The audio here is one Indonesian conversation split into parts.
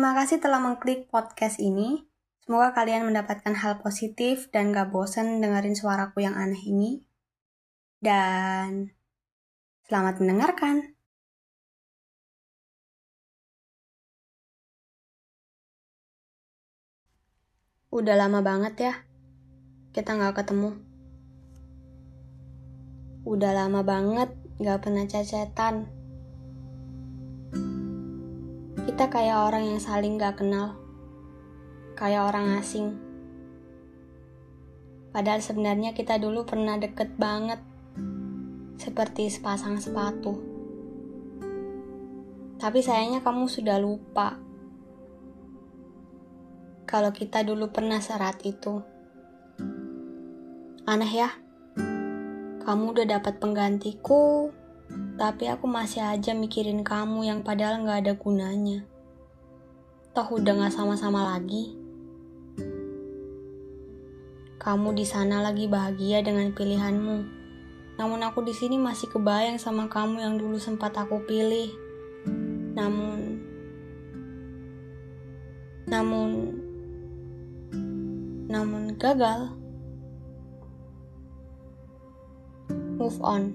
Terima kasih telah mengklik podcast ini. Semoga kalian mendapatkan hal positif dan gak bosen dengerin suaraku yang aneh ini. Dan selamat mendengarkan. Udah lama banget ya kita gak ketemu. Udah lama banget gak pernah cacetan. Kita kayak orang yang saling gak kenal. Kayak orang asing. Padahal sebenarnya kita dulu pernah deket banget. Seperti sepasang sepatu. Tapi sayangnya kamu sudah lupa. Kalau kita dulu pernah serat itu. Aneh ya? Kamu udah dapat penggantiku, tapi aku masih aja mikirin kamu yang padahal gak ada gunanya. Toh udah gak sama-sama lagi. Kamu di sana lagi bahagia dengan pilihanmu. Namun aku di sini masih kebayang sama kamu yang dulu sempat aku pilih. Namun namun namun gagal. Move on.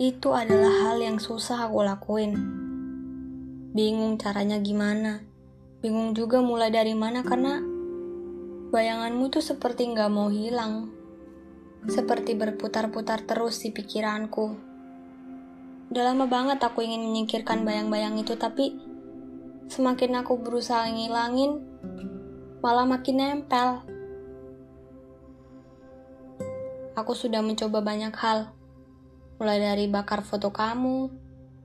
Itu adalah hal yang susah aku lakuin. Bingung caranya gimana. Bingung juga mulai dari mana karena Bayanganmu tuh seperti nggak mau hilang. Seperti berputar-putar terus di pikiranku. Udah lama banget aku ingin menyingkirkan bayang-bayang itu, tapi semakin aku berusaha ngilangin, malah makin nempel. Aku sudah mencoba banyak hal, mulai dari bakar foto kamu,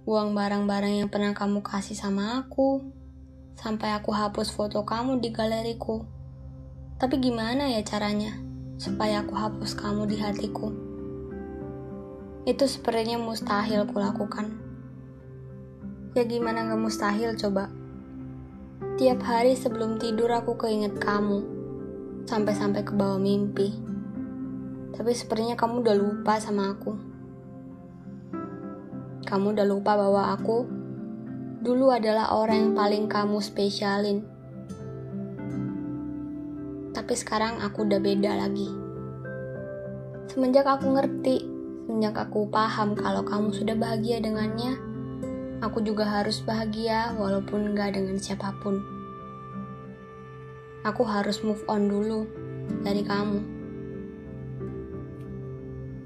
buang barang-barang yang pernah kamu kasih sama aku, sampai aku hapus foto kamu di galeriku. Tapi gimana ya caranya supaya aku hapus kamu di hatiku? Itu sepertinya mustahil kulakukan. Ya gimana gak mustahil coba? Tiap hari sebelum tidur aku keinget kamu. Sampai-sampai ke bawah mimpi. Tapi sepertinya kamu udah lupa sama aku. Kamu udah lupa bahwa aku dulu adalah orang yang paling kamu spesialin tapi sekarang aku udah beda lagi. Semenjak aku ngerti, semenjak aku paham kalau kamu sudah bahagia dengannya, aku juga harus bahagia walaupun gak dengan siapa pun. Aku harus move on dulu dari kamu.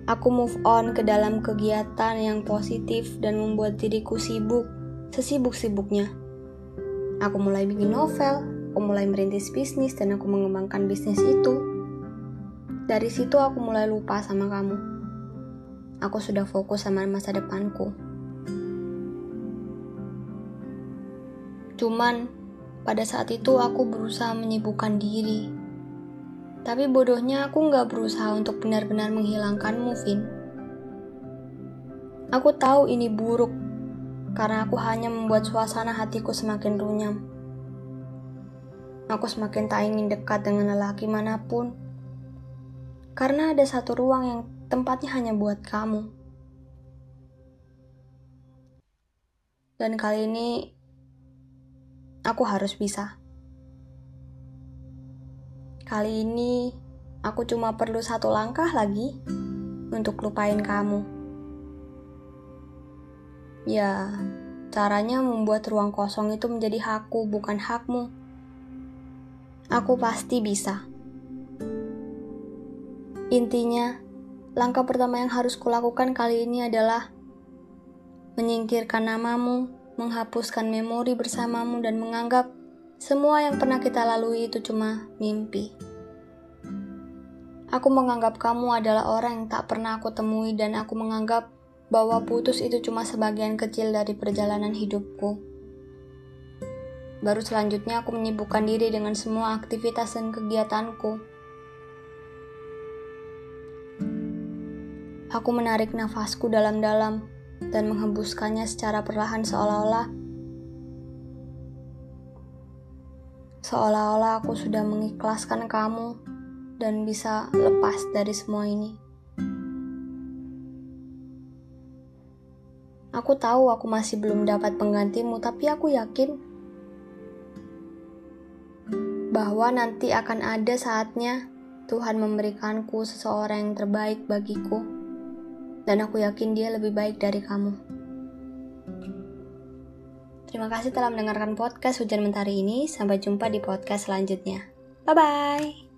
Aku move on ke dalam kegiatan yang positif dan membuat diriku sibuk, sesibuk-sibuknya. Aku mulai bikin novel, aku mulai merintis bisnis dan aku mengembangkan bisnis itu. Dari situ aku mulai lupa sama kamu. Aku sudah fokus sama masa depanku. Cuman, pada saat itu aku berusaha menyibukkan diri. Tapi bodohnya aku nggak berusaha untuk benar-benar menghilangkanmu, Vin. Aku tahu ini buruk, karena aku hanya membuat suasana hatiku semakin runyam. Aku semakin tak ingin dekat dengan lelaki mana pun. Karena ada satu ruang yang tempatnya hanya buat kamu. Dan kali ini aku harus bisa. Kali ini aku cuma perlu satu langkah lagi untuk lupain kamu. Ya, caranya membuat ruang kosong itu menjadi hakku, bukan hakmu. Aku pasti bisa. Intinya, langkah pertama yang harus kulakukan kali ini adalah menyingkirkan namamu, menghapuskan memori bersamamu, dan menganggap semua yang pernah kita lalui itu cuma mimpi. Aku menganggap kamu adalah orang yang tak pernah aku temui, dan aku menganggap bahwa putus itu cuma sebagian kecil dari perjalanan hidupku. Baru selanjutnya aku menyibukkan diri dengan semua aktivitas dan kegiatanku. Aku menarik nafasku dalam-dalam dan menghembuskannya secara perlahan seolah-olah seolah-olah aku sudah mengikhlaskan kamu dan bisa lepas dari semua ini. Aku tahu aku masih belum dapat penggantimu, tapi aku yakin bahwa nanti akan ada saatnya Tuhan memberikanku seseorang yang terbaik bagiku, dan aku yakin Dia lebih baik dari kamu. Terima kasih telah mendengarkan podcast Hujan Mentari ini. Sampai jumpa di podcast selanjutnya. Bye bye.